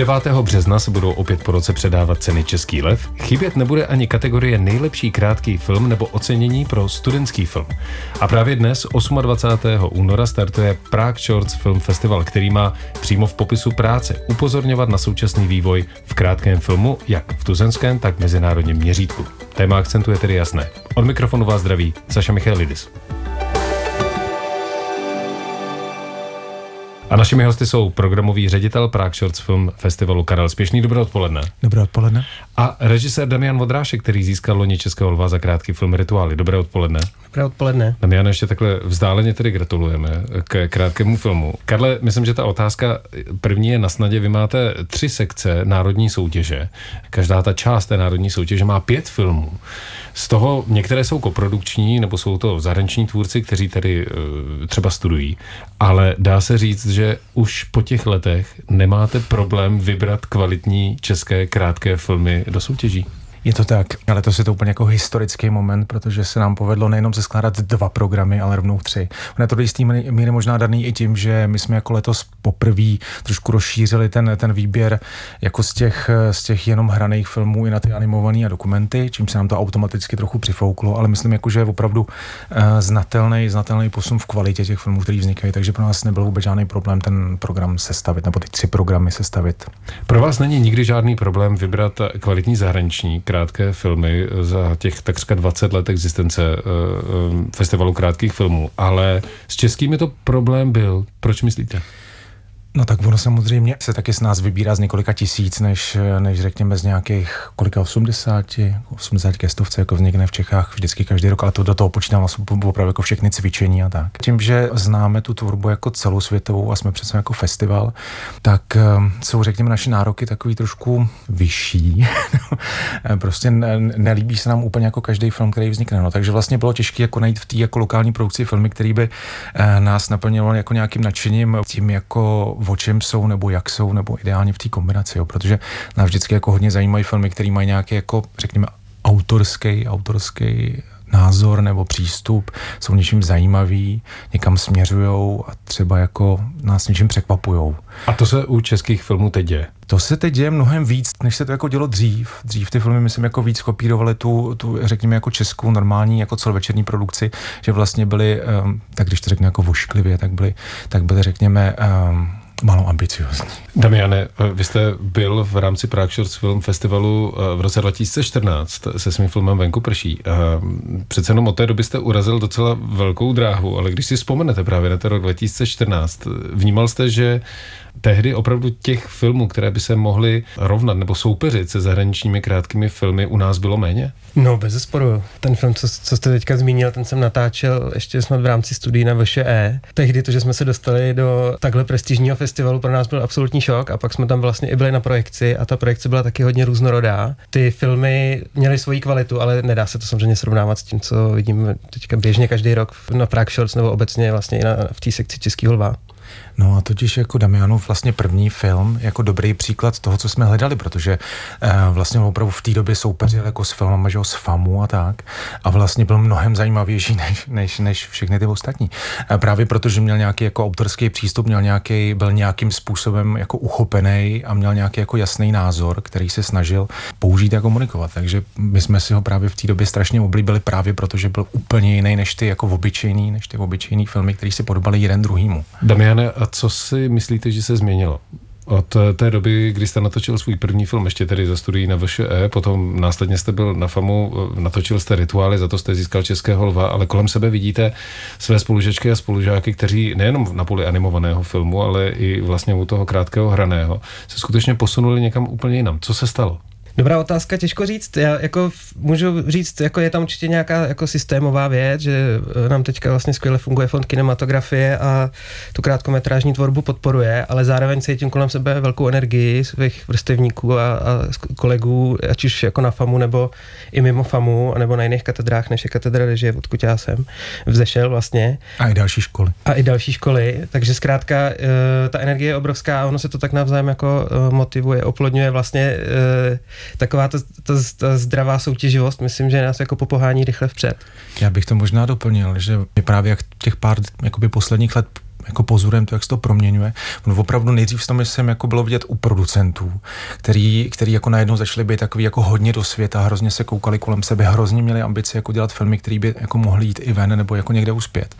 Už 9. března se budou opět po roce předávat ceny Český lev. Chybět nebude ani kategorie nejlepší krátký film nebo ocenění pro studentský film. A právě dnes, 28. února, startuje Prague Shorts Film Festival, který má přímo v popisu práce upozorňovat na současný vývoj v krátkém filmu, jak v tuzemském, tak v mezinárodním měřítku. Téma akcentu je tedy jasné. Od mikrofonu vás zdraví Saša Michalidis. A našimi hosty jsou programový ředitel Prague Shorts Film Festivalu Karel Spěšný. Dobré odpoledne. Dobré odpoledne. A režisér Damian Vodrášek, který získal loni Českého lva za krátký film Rituály. Dobré odpoledne. Dobré odpoledne. Damian, ještě takhle vzdáleně tedy gratulujeme k krátkému filmu. Karle, myslím, že ta otázka první je na snadě. Vy máte tři sekce národní soutěže. Každá ta část té národní soutěže má pět filmů. Z toho některé jsou koprodukční, nebo jsou to zahraniční tvůrci, kteří tedy uh, třeba studují, ale dá se říct, že už po těch letech nemáte problém vybrat kvalitní české krátké filmy do soutěží. Je to tak, ale to je to úplně jako historický moment, protože se nám povedlo nejenom se skládat dva programy, ale rovnou tři. On je to do jistý míry možná daný i tím, že my jsme jako letos poprvé trošku rozšířili ten, ten výběr jako z těch, z těch jenom hraných filmů i na ty animované a dokumenty, čím se nám to automaticky trochu přifouklo, ale myslím, jako, že je opravdu uh, znatelný, znatelný posun v kvalitě těch filmů, které vznikají, takže pro nás nebyl vůbec žádný problém ten program sestavit, nebo ty tři programy sestavit. Pro vás není nikdy žádný problém vybrat kvalitní zahraniční krátké filmy za těch takřka 20 let existence uh, festivalu krátkých filmů, ale s českými to problém byl. Proč myslíte? No tak ono samozřejmě se taky s nás vybírá z několika tisíc, než, než řekněme z nějakých kolika 80, 80 ke stovce, jako vznikne v Čechách vždycky každý rok, ale to do toho počítám vlastně opravdu jako všechny cvičení a tak. Tím, že známe tu tvorbu jako celosvětovou a jsme přece jako festival, tak um, jsou řekněme naše nároky takový trošku vyšší. prostě nelíbí se nám úplně jako každý film, který vznikne. No, takže vlastně bylo těžké jako najít v té jako lokální produkci filmy, který by uh, nás naplňoval jako nějakým nadšením tím jako o čem jsou, nebo jak jsou, nebo ideálně v té kombinaci, jo, protože nás vždycky jako hodně zajímají filmy, které mají nějaký jako, řekněme, autorský, autorský názor nebo přístup, jsou něčím zajímavý, někam směřují a třeba jako nás něčím překvapujou. A to se u českých filmů teď děje? To se teď děje mnohem víc, než se to jako dělo dřív. Dřív ty filmy, myslím, jako víc kopírovaly tu, tu, řekněme, jako českou normální, jako celovečerní produkci, že vlastně byly, um, tak když to řeknu jako vošklivě, tak byly, tak byly řekněme, um, málo ambiciozní. Damiane, vy jste byl v rámci Prague Shorts Film Festivalu eh, v roce 2014 se svým filmem Venku prší. Eh, přece jenom od té doby jste urazil docela velkou dráhu, ale když si vzpomenete právě na ten rok 2014, vnímal jste, že tehdy opravdu těch filmů, které by se mohly rovnat nebo soupeřit se zahraničními krátkými filmy, u nás bylo méně? No, bez zesporu. Ten film, co, co jste teďka zmínil, ten jsem natáčel ještě snad v rámci studií na VŠE. Tehdy to, že jsme se dostali do takhle prestižního festivalu, pro nás byl absolutní šok a pak jsme tam vlastně i byli na projekci a ta projekce byla taky hodně různorodá. Ty filmy měly svoji kvalitu, ale nedá se to samozřejmě srovnávat s tím, co vidím teďka běžně každý rok na Prague Shorts nebo obecně vlastně i na, v té sekci Českého lva. No a totiž jako Damianův vlastně první film, jako dobrý příklad toho, co jsme hledali, protože eh, vlastně opravdu v té době soupeřil jako s filmem, že s FAMu a tak a vlastně byl mnohem zajímavější než, než, než všechny ty ostatní. Eh, právě protože měl nějaký jako autorský přístup, měl nějaký, byl nějakým způsobem jako uchopený a měl nějaký jako jasný názor, který se snažil použít a komunikovat. Takže my jsme si ho právě v té době strašně oblíbili právě protože byl úplně jiný než ty jako obyčejný, než ty obyčejný filmy, které si podobaly jeden druhýmu. Damiane, a co si myslíte, že se změnilo? Od té doby, kdy jste natočil svůj první film, ještě tedy za studií na VŠE, potom následně jste byl na FAMu, natočil jste rituály, za to jste získal Českého lva, ale kolem sebe vidíte své spolužečky a spolužáky, kteří nejenom na poli animovaného filmu, ale i vlastně u toho krátkého hraného se skutečně posunuli někam úplně jinam. Co se stalo? Dobrá otázka, těžko říct. Já jako můžu říct, jako je tam určitě nějaká jako systémová věc, že eh, nám teďka vlastně skvěle funguje fond kinematografie a tu krátkometrážní tvorbu podporuje, ale zároveň cítím kolem sebe velkou energii svých vrstevníků a, a kolegů, ať už jako na FAMu nebo i mimo FAMu, nebo na jiných katedrách, než je katedra režie, odkud já jsem vzešel vlastně. A i další školy. A i další školy, takže zkrátka eh, ta energie je obrovská a ono se to tak navzájem jako eh, motivuje, oplodňuje vlastně taková ta, ta, ta zdravá soutěživost, myslím, že nás jako popohání rychle vpřed. Já bych to možná doplnil, že my právě jak těch pár jakoby posledních let jako pozorem to, jak se to proměňuje. No opravdu nejdřív tom jsem jako bylo vidět u producentů, který, který jako najednou začali být takový jako hodně do světa, hrozně se koukali kolem sebe, hrozně měli ambice jako dělat filmy, které by jako mohly jít i ven nebo jako někde uspět.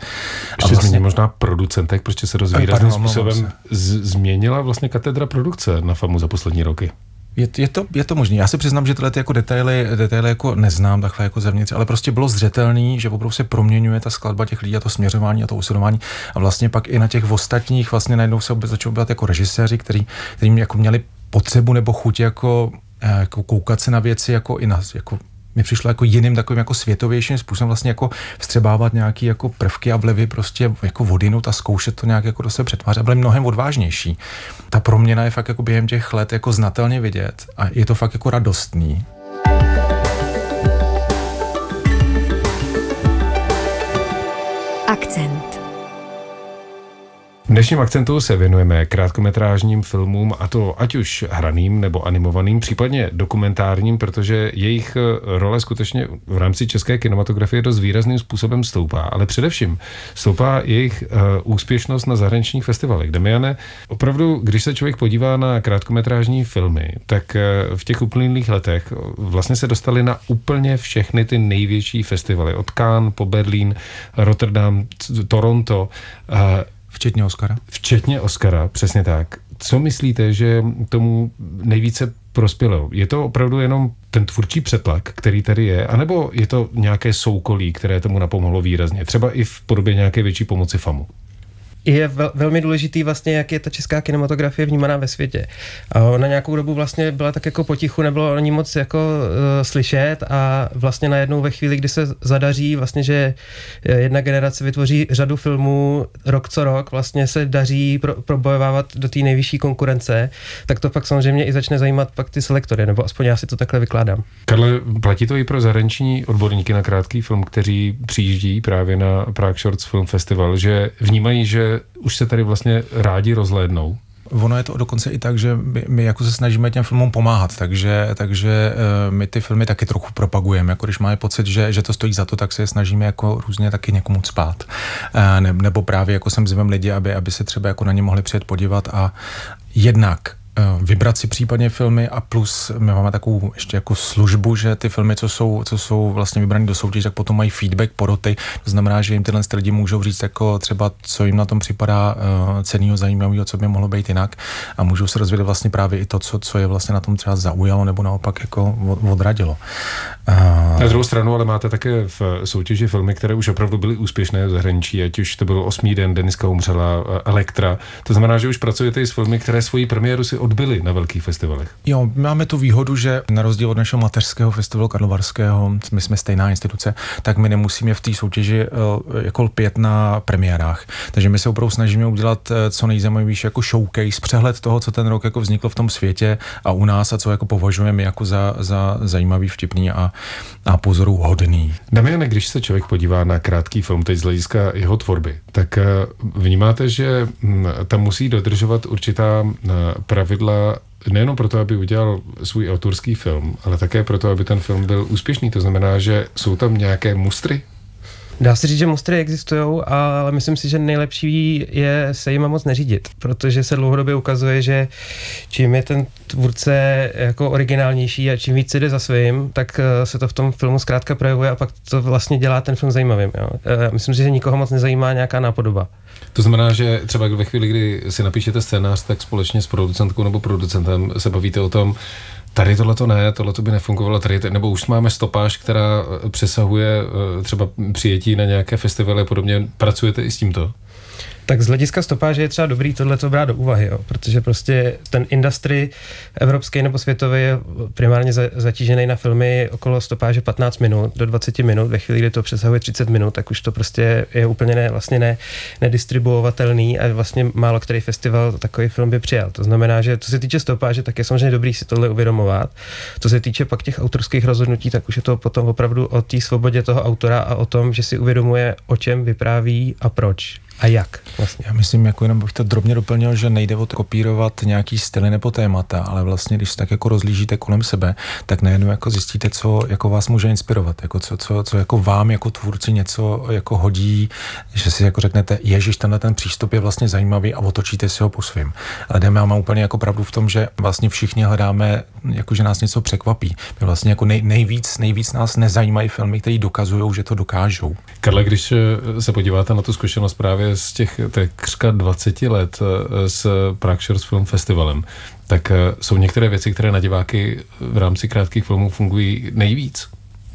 A vlastně, možná producentek, prostě se rozvírazným způsobem z- změnila vlastně katedra produkce na FAMu za poslední roky. Je, je, to, je to možné. Já se přiznám, že tyhle ty jako detaily, detaily jako neznám takhle jako zevnitř, ale prostě bylo zřetelný, že opravdu se proměňuje ta skladba těch lidí a to směřování a to usilování. A vlastně pak i na těch ostatních vlastně najednou se začalo být jako režiséři, který, který jako měli potřebu nebo chuť jako, eh, jako koukat se na věci jako i na, jako mi přišlo jako jiným takovým jako světovějším způsobem vlastně jako vstřebávat nějaký jako prvky a vlivy prostě jako vodinout a zkoušet to nějak jako do sebe přetvářet byly mnohem odvážnější. Ta proměna je fakt jako během těch let jako znatelně vidět a je to fakt jako radostný. Akcent. V dnešním akcentu se věnujeme krátkometrážním filmům, a to ať už hraným nebo animovaným, případně dokumentárním, protože jejich eh, role skutečně v rámci české kinematografie dost výrazným způsobem stoupá, ale především stoupá jejich uh, úspěšnost na zahraničních festivalech. Demiane, opravdu, když se člověk podívá na krátkometrážní filmy, tak uh, v těch uplynulých letech vlastně se dostali na úplně všechny ty největší festivaly, od Cannes po Berlín, Rotterdam, Toronto, Včetně Oscara? Včetně Oscara, přesně tak. Co myslíte, že tomu nejvíce prospělo? Je to opravdu jenom ten tvůrčí přetlak, který tady je, anebo je to nějaké soukolí, které tomu napomohlo výrazně, třeba i v podobě nějaké větší pomoci FAMu? Je vel, velmi důležitý vlastně, jak je ta česká kinematografie vnímaná ve světě. A na nějakou dobu vlastně byla tak jako potichu, nebylo o ní moc jako uh, slyšet a vlastně najednou ve chvíli, kdy se zadaří vlastně, že jedna generace vytvoří řadu filmů rok co rok, vlastně se daří pro, probojovávat do té nejvyšší konkurence, tak to pak samozřejmě i začne zajímat pak ty selektory, nebo aspoň já si to takhle vykládám. Karle, platí to i pro zahraniční odborníky na krátký film, kteří přijíždí právě na Prague Shorts Film Festival, že vnímají, že už se tady vlastně rádi rozhlédnou. Ono je to dokonce i tak, že my, my jako se snažíme těm filmům pomáhat, takže, takže uh, my ty filmy taky trochu propagujeme. Jako když máme pocit, že, že to stojí za to, tak se je snažíme jako různě taky někomu spát. Uh, ne, nebo právě jako sem zvem lidi, aby, aby se třeba jako na ně mohli přijet podívat a jednak Eh, vybrat si případně filmy a plus my máme takovou ještě jako službu, že ty filmy, co jsou, co jsou vlastně vybrané do soutěže, tak potom mají feedback, poroty. To znamená, že jim tyhle lidi můžou říct jako třeba, co jim na tom připadá uh, cenného, zajímavého, co by mohlo být jinak a můžou se rozvědět vlastně právě i to, co, co je vlastně na tom třeba zaujalo nebo naopak jako odradilo. Uh, na druhou stranu ale máte také v soutěži filmy, které už opravdu byly úspěšné v zahraničí, ať už to byl osmý den, Deniska umřela, Elektra. To znamená, že už pracujete i s filmy, které svoji premiéru si odbyli na velkých festivalech. Jo, máme tu výhodu, že na rozdíl od našeho mateřského festivalu Karlovarského, my jsme stejná instituce, tak my nemusíme v té soutěži uh, jako lpět na premiérách. Takže my se opravdu snažíme udělat uh, co nejzajímavější jako showcase, přehled toho, co ten rok jako vzniklo v tom světě a u nás a co jako považujeme jako za, za zajímavý, vtipný a, a pozoru hodný. Damiane, když se člověk podívá na krátký film teď z hlediska jeho tvorby, tak uh, vnímáte, že hm, tam musí dodržovat určitá pravidla pravidla nejenom proto, aby udělal svůj autorský film, ale také proto, aby ten film byl úspěšný. To znamená, že jsou tam nějaké mustry, Dá se říct, že mostry existují, ale myslím si, že nejlepší je se jima moc neřídit, protože se dlouhodobě ukazuje, že čím je ten tvůrce jako originálnější a čím víc jde za svým, tak eh, se to v tom filmu zkrátka projevuje a pak to vlastně dělá ten film zajímavým. Jo. Eh, myslím si, že nikoho moc nezajímá nějaká nápodoba. To znamená, že třeba ve chvíli, kdy si napíšete scénář, tak společně s producentkou nebo producentem se bavíte o tom, Tady tohle to ne, tohle to by nefungovalo tady, nebo už máme stopáž, která eh, přesahuje eh, třeba přijetí na nějaké festivaly a podobně. Pracujete i s tímto? Tak z hlediska stopáže je třeba dobrý tohle to brát do úvahy, jo, protože prostě ten industry evropský nebo světový je primárně za, zatížený na filmy okolo stopáže 15 minut do 20 minut. Ve chvíli, kdy to přesahuje 30 minut, tak už to prostě je úplně ne, vlastně ne, nedistribuovatelný a vlastně málo který festival takový film by přijal. To znamená, že co se týče stopáže, tak je samozřejmě dobrý si tohle uvědomovat. Co se týče pak těch autorských rozhodnutí, tak už je to potom opravdu o té svobodě toho autora a o tom, že si uvědomuje, o čem vypráví a proč a jak vlastně? Já myslím, jako jenom bych to drobně doplnil, že nejde o to kopírovat nějaký styly nebo témata, ale vlastně, když tak jako rozlížíte kolem sebe, tak nejenom jako zjistíte, co jako vás může inspirovat, jako co, co, co jako vám jako tvůrci něco jako hodí, že si jako řeknete, ježiš, tenhle ten přístup je vlastně zajímavý a otočíte si ho po svým. Ale jdeme, mám úplně jako pravdu v tom, že vlastně všichni hledáme, jako že nás něco překvapí. My vlastně jako nej, nejvíc, nejvíc nás nezajímají filmy, které dokazují, že to dokážou. Karle, když se podíváte na tu zkušenost právě z těch křka 20 let eh, s Prague Film Festivalem, tak eh, jsou některé věci, které na diváky v rámci krátkých filmů fungují nejvíc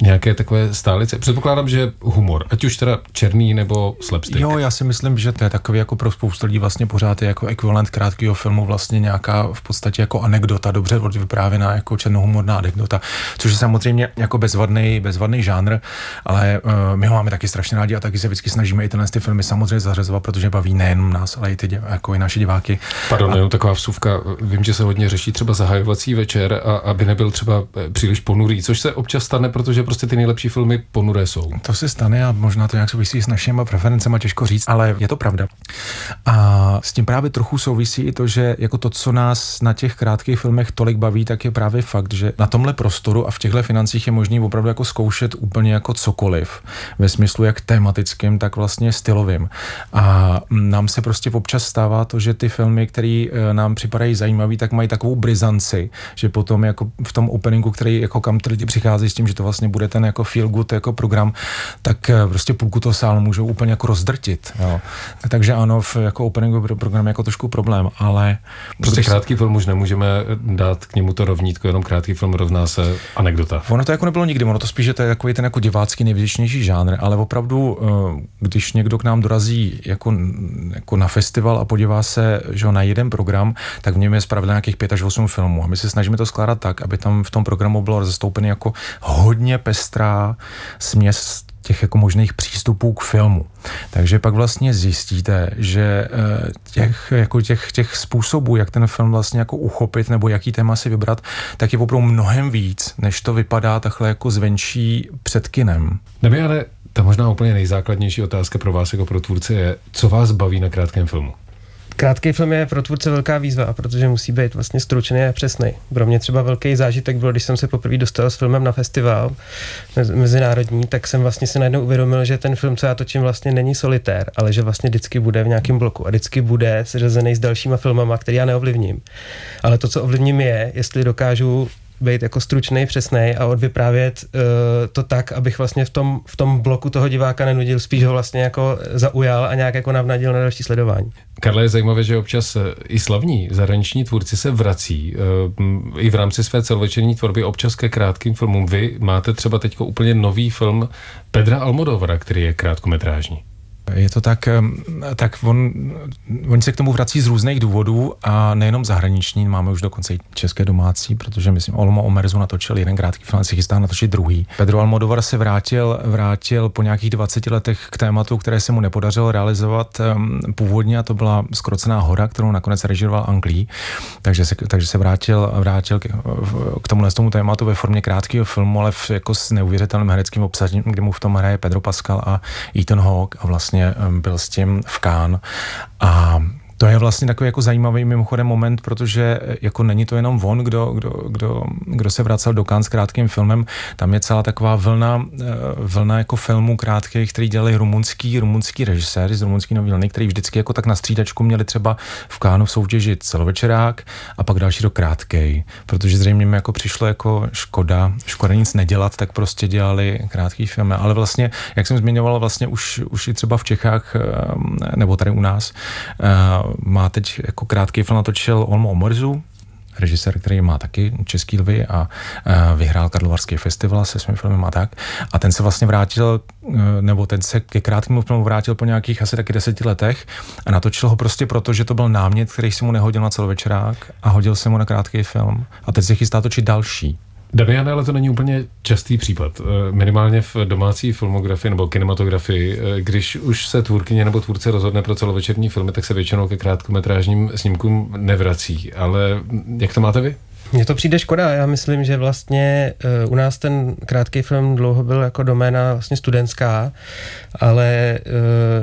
nějaké takové stálice. Předpokládám, že humor, ať už teda černý nebo slapstick. Jo, já si myslím, že to je takový jako pro spoustu lidí vlastně pořád je jako ekvivalent krátkého filmu vlastně nějaká v podstatě jako anekdota, dobře vyprávěná jako černohumorná anekdota, což je samozřejmě jako bezvadný, bezvadný žánr, ale uh, my ho máme taky strašně rádi a taky se vždycky snažíme i tyhle ty filmy samozřejmě zařazovat, protože baví nejen nás, ale i ty jako i naše diváky. Pardon, a... jenom taková vsuvka. Vím, že se hodně řeší třeba zahajovací večer, a aby nebyl třeba eh, příliš ponurý, což se občas stane, protože prostě ty nejlepší filmy ponuré jsou. To se stane a možná to nějak souvisí s našimi preferencemi, těžko říct, ale je to pravda. A s tím právě trochu souvisí i to, že jako to, co nás na těch krátkých filmech tolik baví, tak je právě fakt, že na tomhle prostoru a v těchto financích je možný opravdu jako zkoušet úplně jako cokoliv. Ve smyslu jak tematickým, tak vlastně stylovým. A nám se prostě občas stává to, že ty filmy, které eh, nám připadají zajímavé, tak mají takovou brizanci, že potom jako v tom openingu, který jako kam lidi přichází s tím, že to vlastně bude ten jako feel good jako program, tak eh, prostě půlku toho sálu můžou úplně jako rozdrtit. Jo. Takže ano, v, jako openingový program je jako trošku problém, ale... Prostě když... krátký film už nemůžeme dát k němu to rovnítko, jenom krátký film rovná se anekdota. Ono to jako nebylo nikdy, ono to spíš, že to je takový ten jako divácký největšinější žánr, ale opravdu, eh, když někdo k nám dorazí jako, jako na festival a podívá se že na jeden program, tak v něm je zpravidla nějakých 5 až 8 filmů. A my se snažíme to skládat tak, aby tam v tom programu bylo zastoupený jako hodně pestrá směs těch jako možných přístupů k filmu. Takže pak vlastně zjistíte, že eh, těch, jako těch, těch způsobů, jak ten film vlastně jako uchopit nebo jaký téma si vybrat, tak je opravdu mnohem víc, než to vypadá takhle jako zvenčí před kinem. Ale ta možná úplně nejzákladnější otázka pro vás jako pro tvůrce je, co vás baví na krátkém filmu? Krátký film je pro tvůrce velká výzva, protože musí být vlastně stručný a přesný. Pro mě třeba velký zážitek byl, když jsem se poprvé dostal s filmem na festival mezinárodní, tak jsem vlastně si najednou uvědomil, že ten film, co já točím, vlastně není solitér, ale že vlastně vždycky bude v nějakém bloku a vždycky bude seřazený s dalšíma filmama, který já neovlivním. Ale to, co ovlivním, je, jestli dokážu být jako stručný, přesný a odvyprávět uh, to tak, abych vlastně v tom, v tom bloku toho diváka nenudil, spíš ho vlastně jako zaujal a nějak jako navnadil na další sledování. Karle, je zajímavé, že občas eh, i slavní zahraniční tvůrci se vrací uh, i v rámci své celovečerní tvorby občas ke krátkým filmům. Vy máte třeba teď úplně nový film Pedra Almodovara, který je krátkometrážní. Je to tak, tak on, on se k tomu vrací z různých důvodů a nejenom zahraniční, máme už dokonce i české domácí, protože myslím, Olmo Omerzu natočil jeden krátký film, se chystá natočit druhý. Pedro Almodovar se vrátil, vrátil po nějakých 20 letech k tématu, které se mu nepodařilo realizovat původně a to byla Skrocená hora, kterou nakonec režiroval Anglí, takže se, takže se vrátil, vrátil k, k tomu, tomu tématu ve formě krátkého filmu, ale v, jako s neuvěřitelným hereckým obsazením, kde mu v tom hraje Pedro Pascal a Ethan Hawke a vlastně vlastně byl s tím v Kán a to je vlastně takový jako zajímavý mimochodem moment, protože eh, jako není to jenom on, kdo, kdo, kdo, kdo se vracel do Cannes s krátkým filmem, tam je celá taková vlna, eh, vlna jako filmů krátkých, který dělali rumunský, rumunský režisér z rumunský nový vlny, který vždycky jako tak na střídačku měli třeba v Kánu soutěžit celovečerák a pak další do krátkej, protože zřejmě mi jako přišlo jako škoda, škoda nic nedělat, tak prostě dělali krátký filmy, ale vlastně, jak jsem zmiňoval, vlastně už, už i třeba v Čechách, eh, nebo tady u nás, má teď jako krátký film natočil Olmo Omorzu, režisér, který má taky český lvy a vyhrál Karlovarský festival se svým filmem a tak. A ten se vlastně vrátil, e, nebo ten se ke krátkému filmu vrátil po nějakých asi taky deseti letech a natočil ho prostě proto, že to byl námět, který si mu nehodil na celovečerák a hodil se mu na krátký film. A teď se chystá točit další. Damiane, ale to není úplně častý případ. Eh, minimálně v domácí filmografii nebo kinematografii, eh, když už se tvůrkyně nebo tvůrce rozhodne pro celovečerní filmy, tak se většinou ke krátkometrážním snímkům nevrací. Ale jak to máte vy? Mně to přijde škoda. Já myslím, že vlastně uh, u nás ten krátký film dlouho byl jako doména vlastně studentská, ale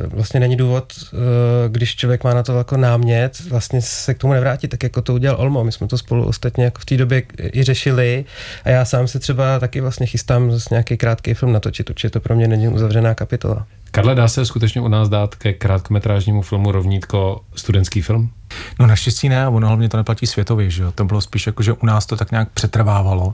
uh, vlastně není důvod, uh, když člověk má na to jako námět, vlastně se k tomu nevrátit, tak jako to udělal Olmo. My jsme to spolu ostatně jako v té době i řešili a já sám se třeba taky vlastně chystám zase nějaký krátký film natočit, určitě to pro mě není uzavřená kapitola. Karle, dá se skutečně u nás dát ke krátkometrážnímu filmu rovnítko studentský film? No naštěstí ne, ono hlavně to neplatí světově, že jo? To bylo spíš jako, že u nás to tak nějak přetrvávalo,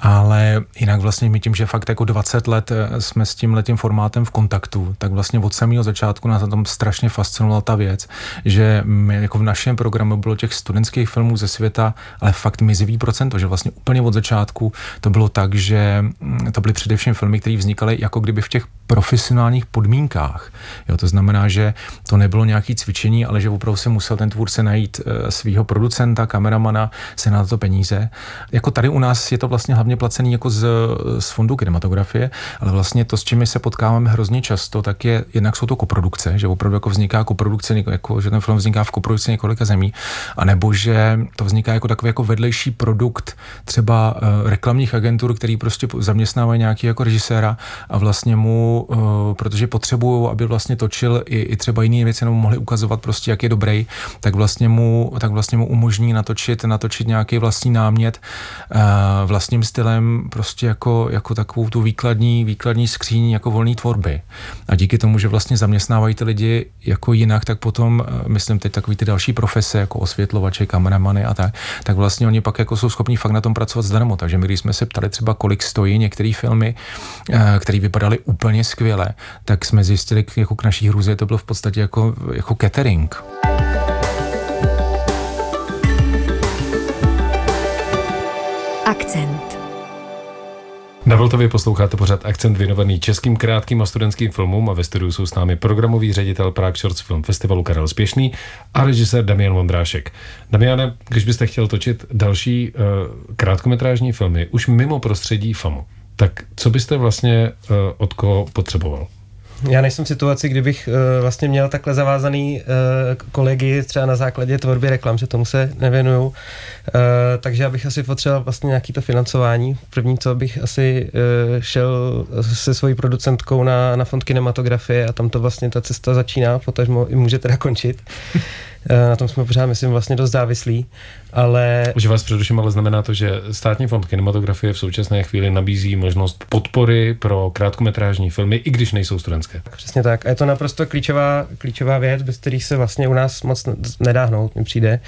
ale jinak vlastně my tím, že fakt jako 20 let eh, jsme s tím letím formátem v kontaktu, tak vlastně od samého začátku nás na tom strašně fascinovala ta věc, že my jako v našem programu bylo těch studentských filmů ze světa, ale fakt mizivý procento, že vlastně úplně od začátku to bylo tak, že mm, to byly především filmy, které vznikaly jako kdyby v těch profesionálních podmínkách. Jo, to znamená, že to nebylo nějaké cvičení, ale že opravdu se musel ten tvůrce najít e, svého producenta, kameramana, se na to peníze. Jako tady u nás je to vlastně hlavně placený jako z, z fondu kinematografie, ale vlastně to, s čím se potkáváme hrozně často, tak je, jednak jsou to koprodukce, že opravdu jako vzniká koprodukce, jako, že ten film vzniká v koprodukci několika zemí, anebo že to vzniká jako takový jako vedlejší produkt třeba e, reklamních agentur, který prostě zaměstnávají nějaký jako režiséra a vlastně mu, e, protože potřebují, aby vlastně točil i, i třeba jiné věci, nebo mohli ukazovat prostě, jak je dobrý, tak vlastně mu, tak vlastně mu umožní natočit, natočit nějaký vlastní námět uh, vlastním stylem, prostě jako, jako takovou tu výkladní, výkladní skříň jako volné tvorby. A díky tomu, že vlastně zaměstnávají ty lidi jako jinak, tak potom, uh, myslím teď takový ty další profese, jako osvětlovače, kameramany a tak, tak vlastně oni pak jako jsou schopní fakt na tom pracovat zdarma. Takže my, když jsme se ptali třeba, kolik stojí některé filmy, které vypadaly úplně skvěle, tak jsme zjistili, jako k naší hruze to bylo v podstatě jako, jako catering. Akcent. Na Vltavě posloucháte pořád akcent věnovaný českým krátkým a studentským filmům a ve studiu jsou s námi programový ředitel Prague Shorts Film Festivalu Karel Spěšný a režisér Damian Vondrášek. Damiane, když byste chtěl točit další uh, krátkometrážní filmy už mimo prostředí FAMu, tak co byste vlastně uh, od koho potřeboval? Já nejsem v situaci, kdybych uh, vlastně měl takhle zavázaný uh, kolegy třeba na základě tvorby reklam, že tomu se nevěnuju. Uh, takže já bych asi potřeboval vlastně nějaký to financování. První, co bych asi uh, šel se svojí producentkou na, na fond kinematografie a tam to vlastně ta cesta začíná, potažmo i může teda končit. Na tom jsme pořád, myslím, vlastně dost závislí ale... Že vás především ale znamená to, že Státní fond kinematografie v současné chvíli nabízí možnost podpory pro krátkometrážní filmy, i když nejsou studentské. Přesně tak. A je to naprosto klíčová, klíčová věc, bez kterých se vlastně u nás moc nedá hnout, mi přijde.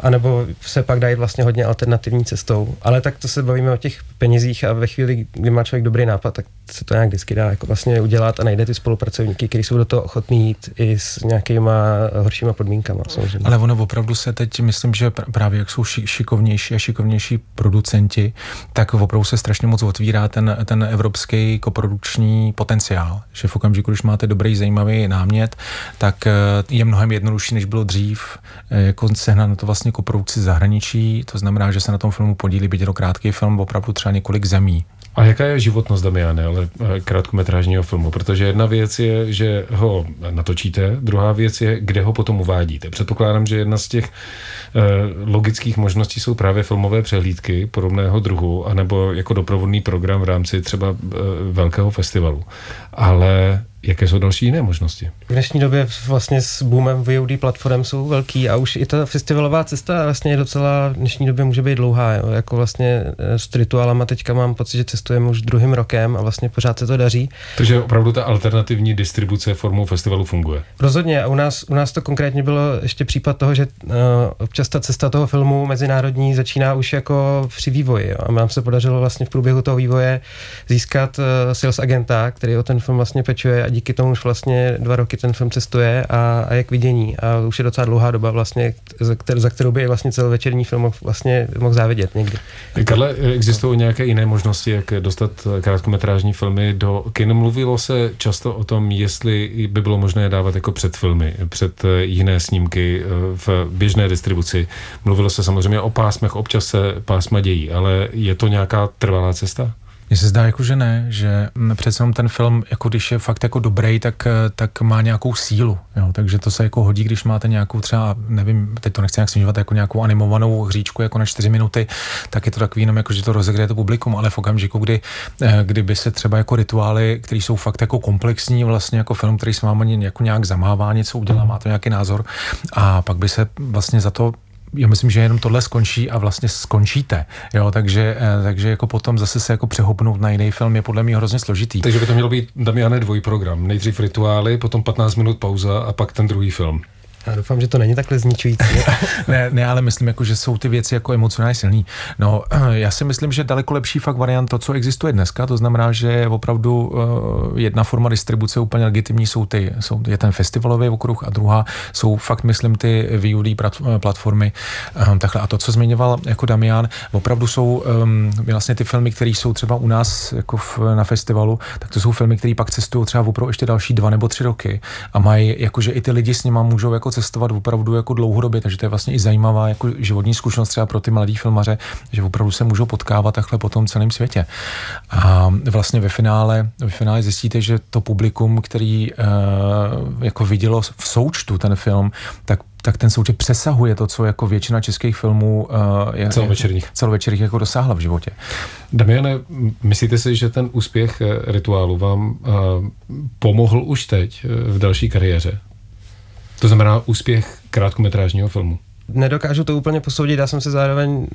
A nebo se pak dají vlastně hodně alternativní cestou. Ale tak to se bavíme o těch penězích a ve chvíli, kdy má člověk dobrý nápad, tak se to nějak vždycky dá jako vlastně udělat a najde ty spolupracovníky, kteří jsou do toho ochotní jít i s nějakýma horšíma podmínkama. Samozřejmě. Ale ono opravdu se teď, myslím, že pr- právě jak jsou šikovnější a šikovnější producenti, tak opravdu se strašně moc otvírá ten, ten evropský koprodukční potenciál. Že v okamžiku, když máte dobrý, zajímavý námět, tak eh, je mnohem jednodušší, než bylo dřív, eh, jako sehnat na to vlastně koprodukci zahraničí. To znamená, že se na tom filmu podílí, byť je to krátký film, opravdu třeba několik zemí. A jaká je životnost Damiane, ale eh, krátkometrážního filmu? Protože jedna věc je, že ho natočíte, druhá věc je, kde ho potom uvádíte. Předpokládám, že jedna z těch eh, logických možností jsou právě filmové přehlídky podobného druhu, anebo jako doprovodný program v rámci třeba eh, velkého festivalu. Ale Jaké jsou další jiné možnosti? V dnešní době vlastně s boomem VOD platform jsou velký a už i ta festivalová cesta vlastně je docela v dnešní době může být dlouhá. Jo. Jako vlastně eh, s rituálama teďka mám pocit, že cestujeme už druhým rokem a vlastně pořád se to daří. Takže opravdu ta alternativní distribuce formou festivalu funguje? Rozhodně a u nás, u nás to konkrétně bylo ještě případ toho, že uh, občas ta cesta toho filmu mezinárodní začíná už jako při vývoji. Jo. A nám se podařilo vlastně v průběhu toho vývoje získat uh, sales agenta, který o ten film vlastně pečuje a díky tomu už vlastně dva roky ten film cestuje a, a je k vidění. A už je docela dlouhá doba vlastně, za, kter, za kterou by vlastně celovečerní film vlastně mohl závidět někdy. Karle, existují nějaké jiné možnosti, jak dostat krátkometrážní filmy do kin? Mluvilo se často o tom, jestli by bylo možné dávat jako před filmy, před jiné snímky eh, v běžné distribuci. Mluvilo se samozřejmě o pásmech, občas se pásma dějí, ale je to nějaká trvalá cesta? Mně se zdá jako, že ne, že přece jenom ten film, jako když je fakt jako dobrý, tak, tak má nějakou sílu, jo? takže to se jako hodí, když máte nějakou třeba, nevím, teď to nechci nějak snižovat, jako nějakou animovanou hříčku jako na čtyři minuty, tak je to takový jenom jako, že to rozehraje to publikum, ale v okamžiku, kdy, eh, kdyby se třeba jako rituály, které jsou fakt jako komplexní, vlastně jako film, který s vámi jako nějak zamává, něco udělá, má to nějaký názor a pak by se vlastně za to já myslím, že jenom tohle skončí a vlastně skončíte, jo, takže, eh, takže jako potom zase se jako přehopnout na jiný film je podle mě hrozně složitý. Takže by to mělo být, Damiane, dvojprogram. Nejdřív rituály, potom 15 minut pauza a pak ten druhý film. Já doufám, že to není takhle zničující. ne, ne, ale myslím, jako, že jsou ty věci jako emocionálně silný. No, já si myslím, že daleko lepší fakt variant to, co existuje dneska, to znamená, že opravdu uh, jedna forma distribuce úplně legitimní, jsou ty, jsou, je ten festivalový okruh a druhá jsou fakt, myslím, ty VOD eh, platformy. Um, takhle. A to, co zmiňoval jako Damian, opravdu jsou um, vlastně ty filmy, které jsou třeba u nás jako v, na festivalu, tak to jsou filmy, které pak cestují třeba opravdu ještě další dva nebo tři roky a mají, jakože i ty lidi s nimi můžou jako cestovat opravdu jako dlouhodobě, takže to je vlastně i zajímavá jako životní zkušenost třeba pro ty mladí filmaře, že opravdu se můžou potkávat takhle po tom celém světě. A vlastně ve finále, ve finále zjistíte, že to publikum, který uh, jako vidělo v součtu ten film, tak tak ten součet přesahuje to, co jako většina českých filmů uh, je, celovečerních. celovečerních jako dosáhla v životě. Damiane, myslíte si, že ten úspěch eh, rituálu vám uh, pomohl už teď v další kariéře? To znamená úspěch krátkometrážního filmu nedokážu to úplně posoudit, já jsem se zároveň uh,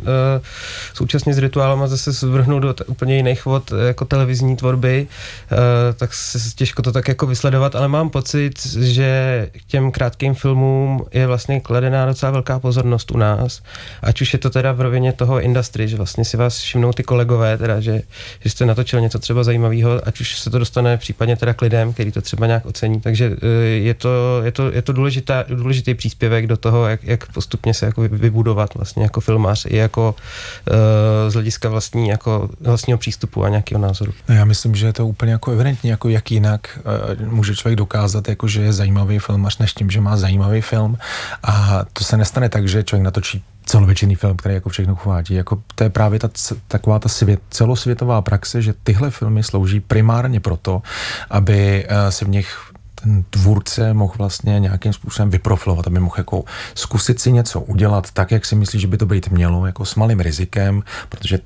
současně s rituálem zase zvrhnul do t- úplně jiných vod eh, jako televizní tvorby, uh, tak se těžko to tak jako vysledovat, ale mám pocit, že k těm krátkým filmům je vlastně kladená docela velká pozornost u nás, ať už je to teda v rovině toho industry, že vlastně si vás všimnou ty kolegové, teda, že, že jste natočil něco třeba zajímavého, ať už se to dostane případně teda k lidem, který to třeba nějak ocení, takže uh, je to, je to, je to důležitá, důležitý příspěvek do toho, jak, jak postup postupně se jako vybudovat vlastně jako filmář i jako uh, z hlediska vlastní, jako vlastního přístupu a nějakého názoru. No, já myslím, že je to úplně jako evidentní, jako jak jinak uh, může člověk dokázat, jako že je zajímavý filmař, než tím, že má zajímavý film. A to se nestane tak, že člověk natočí celovečerný film, který jako všechno chvátí. Jako to je právě ta, taková ta svět, celosvětová praxe, že tyhle filmy slouží primárně proto, aby uh, se v nich ten tvůrce mohl vlastně nějakým způsobem vyprofilovat, aby mohl jako zkusit si něco udělat tak, jak si myslí, že by to být mělo, jako s malým rizikem, protože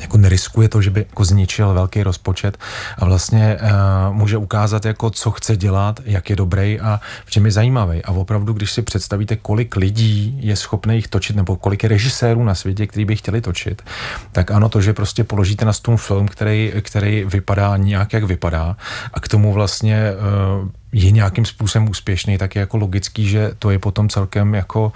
jako neriskuje to, že by jako zničil velký rozpočet a vlastně uh, může ukázat, jako co chce dělat, jak je dobrý a v čem je zajímavý. A opravdu, když si představíte, kolik lidí je schopný jich točit, nebo kolik je režisérů na světě, kteří by chtěli točit, tak ano, to, že prostě položíte na stůl film, který, který vypadá nějak, jak vypadá a k tomu vlastně uh, je nějakým způsobem úspěšný, tak je jako logický, že to je potom celkem jako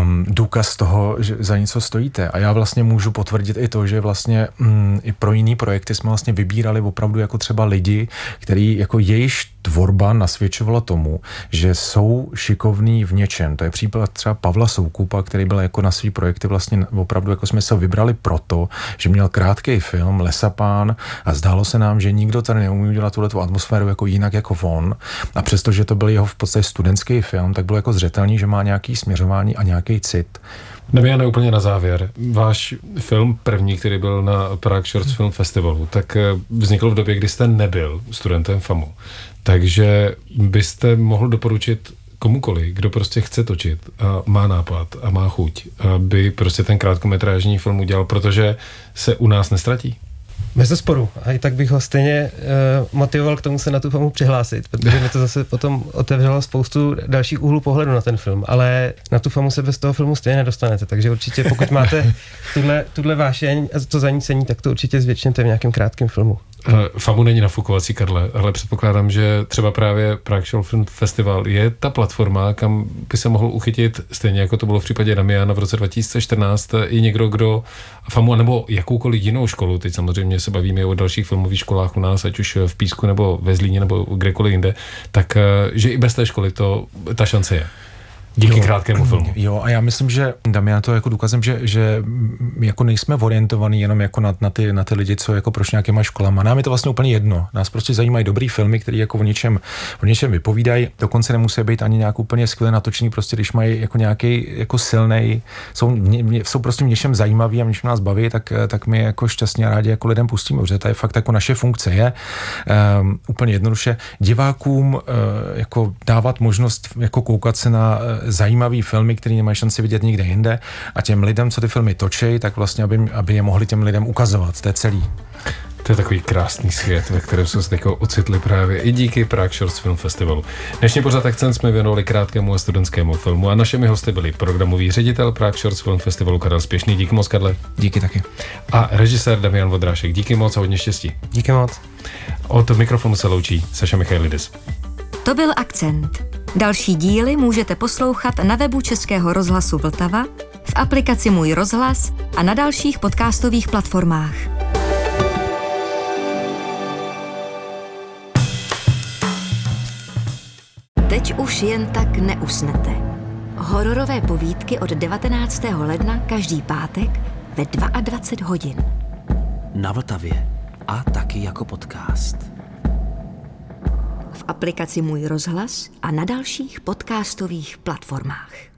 um, důkaz toho, že za něco stojíte. A já vlastně můžu potvrdit i to, že vlastně um, i pro jiný projekty jsme vlastně vybírali opravdu jako třeba lidi, který jako jejíž tvorba nasvědčovala tomu, že jsou šikovní v něčem. To je případ třeba Pavla Soukupa, který byl jako na svý projekty vlastně opravdu jako jsme se vybrali proto, že měl krátký film Lesapán a zdálo se nám, že nikdo tady neumí udělat tuhle atmosféru jako jinak jako on. A přestože to byl jeho v podstatě studentský film, tak bylo jako zřetelný, že má nějaký směřování a nějaký cit. Damiane, úplně na závěr. Váš film první, který byl na Prague Shorts Film Festivalu, tak eh, vznikl v době, kdy jste nebyl studentem FAMu. Takže byste mohl doporučit komukoli, kdo prostě chce točit a má nápad a má chuť, aby prostě ten krátkometrážní film udělal, protože se u nás nestratí. Bez sporu. A i tak bych ho stejně uh, motivoval k tomu se na tu filmu přihlásit, protože mi to zase potom otevřelo spoustu dalších úhlů pohledu na ten film. Ale na tu filmu se bez toho filmu stejně nedostanete. Takže určitě, pokud máte tuhle, tuhle vášeň a to zanícení, tak to určitě zvětšněte v nějakém krátkém filmu. FAMu není nafukovací, Karle, ale předpokládám, že třeba právě Prague Short Film Festival je ta platforma, kam by se mohl uchytit, stejně jako to bylo v případě Damiana v roce 2014, i někdo, kdo FAMu nebo jakoukoliv jinou školu, teď samozřejmě se bavíme o dalších filmových školách u nás, ať už v Písku nebo ve Zlíně nebo kdekoliv jinde, tak eh, že i bez té školy to ta šance je. Díky jo, krátkému filmu. Jo, a já myslím, že Damian to jako důkazem, že, že jako nejsme orientovaní jenom jako na, na, ty, na ty lidi, co jako proč nějakýma školama. Nám je to vlastně úplně jedno. Nás prostě zajímají dobrý filmy, které jako o něčem, o něčem vypovídají. Dokonce nemusí být ani nějak úplně skvěle natočený, prostě když mají jako nějaký jako silný, jsou, jsou prostě v něčem zajímavý a když nás baví, tak, tak my jako šťastně rádi jako lidem pustíme, protože to je fakt jako naše funkce je um, úplně jednoduše divákům uh, jako dávat možnost jako koukat se na uh, zajímavý filmy, které nemají šanci vidět nikde jinde a těm lidem, co ty filmy točí, tak vlastně, aby, aby je mohli těm lidem ukazovat. To je celý. To je takový krásný svět, ve kterém jsme se jako ocitli právě i díky Prague Shorts Film Festivalu. Dnešní pořad akcent jsme věnovali krátkému a studentskému filmu a našimi hosty byli programový ředitel Prague Shorts Film Festivalu Karel Spěšný. Díky moc, Karle. Díky taky. A režisér Damian Vodrášek. Díky moc a hodně štěstí. Díky moc. Od mikrofonu se loučí Saša Michailidis. To byl akcent. Další díly můžete poslouchat na webu Českého rozhlasu Vltava, v aplikaci Můj rozhlas a na dalších podcastových platformách. Teď už jen tak neusnete. Hororové povídky od 19. ledna každý pátek ve 22 hodin. Na Vltavě a taky jako podcast. V aplikaci Můj rozhlas a na dalších podcastových platformách.